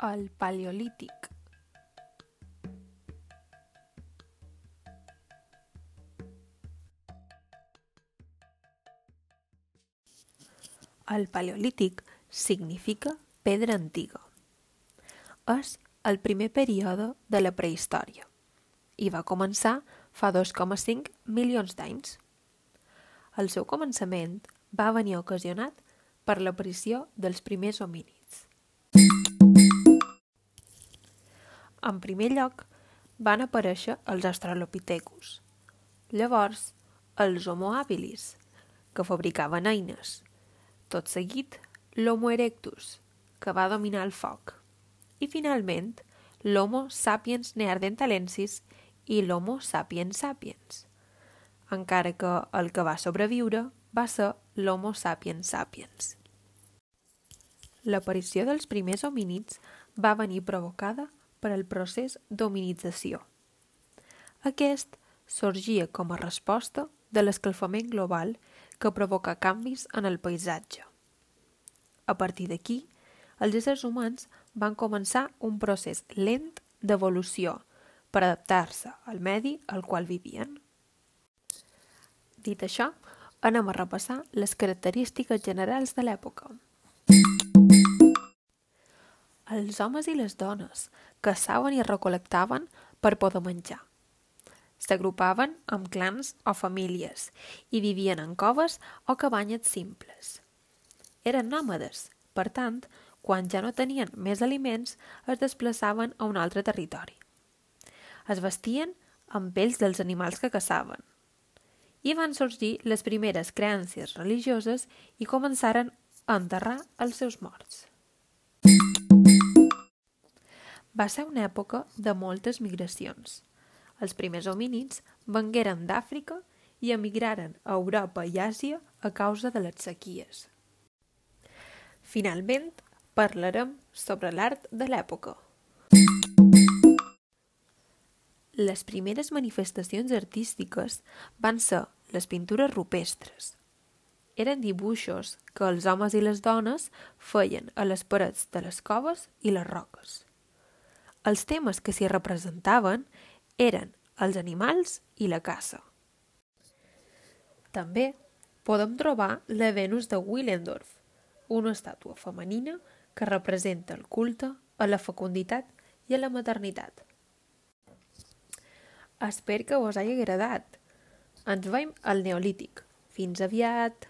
El Paleolític. El Paleolític significa pedra antiga. És el primer període de la prehistòria i va començar fa 2,5 milions d'anys. El seu començament va venir ocasionat per l'aparició dels primers homínids. En primer lloc, van aparèixer els Australopithecus, llavors els Homo habilis, que fabricaven eines, tot seguit l'Homo erectus, que va dominar el foc, i finalment l'Homo sapiens neanderthalensis i l'Homo sapiens sapiens, encara que el que va sobreviure va ser l'Homo sapiens sapiens. L'aparició dels primers homínids va venir provocada per al procés d'hominització. Aquest sorgia com a resposta de l'escalfament global que provoca canvis en el paisatge. A partir d'aquí, els éssers humans van començar un procés lent d'evolució per adaptar-se al medi al qual vivien. Dit això, anem a repassar les característiques generals de l'època. Els homes i les dones caçaven i recolectaven per poder menjar. S'agrupaven amb clans o famílies i vivien en coves o cabanyes simples. Eren nòmades, per tant, quan ja no tenien més aliments, es desplaçaven a un altre territori. Es vestien amb pells dels animals que caçaven. I van sorgir les primeres creences religioses i començaren a enterrar els seus morts. Va ser una època de moltes migracions. Els primers homínids vengueren d'Àfrica i emigraren a Europa i Àsia a causa de les sequies. Finalment, parlarem sobre l'art de l'època. Les primeres manifestacions artístiques van ser les pintures rupestres. Eren dibuixos que els homes i les dones feien a les parets de les coves i les roques. Els temes que s'hi representaven eren els animals i la caça. També podem trobar la Venus de Willendorf, una estàtua femenina que representa el culte a la fecunditat i a la maternitat. Espero que us hagi agradat. Ens veiem al Neolític. Fins aviat!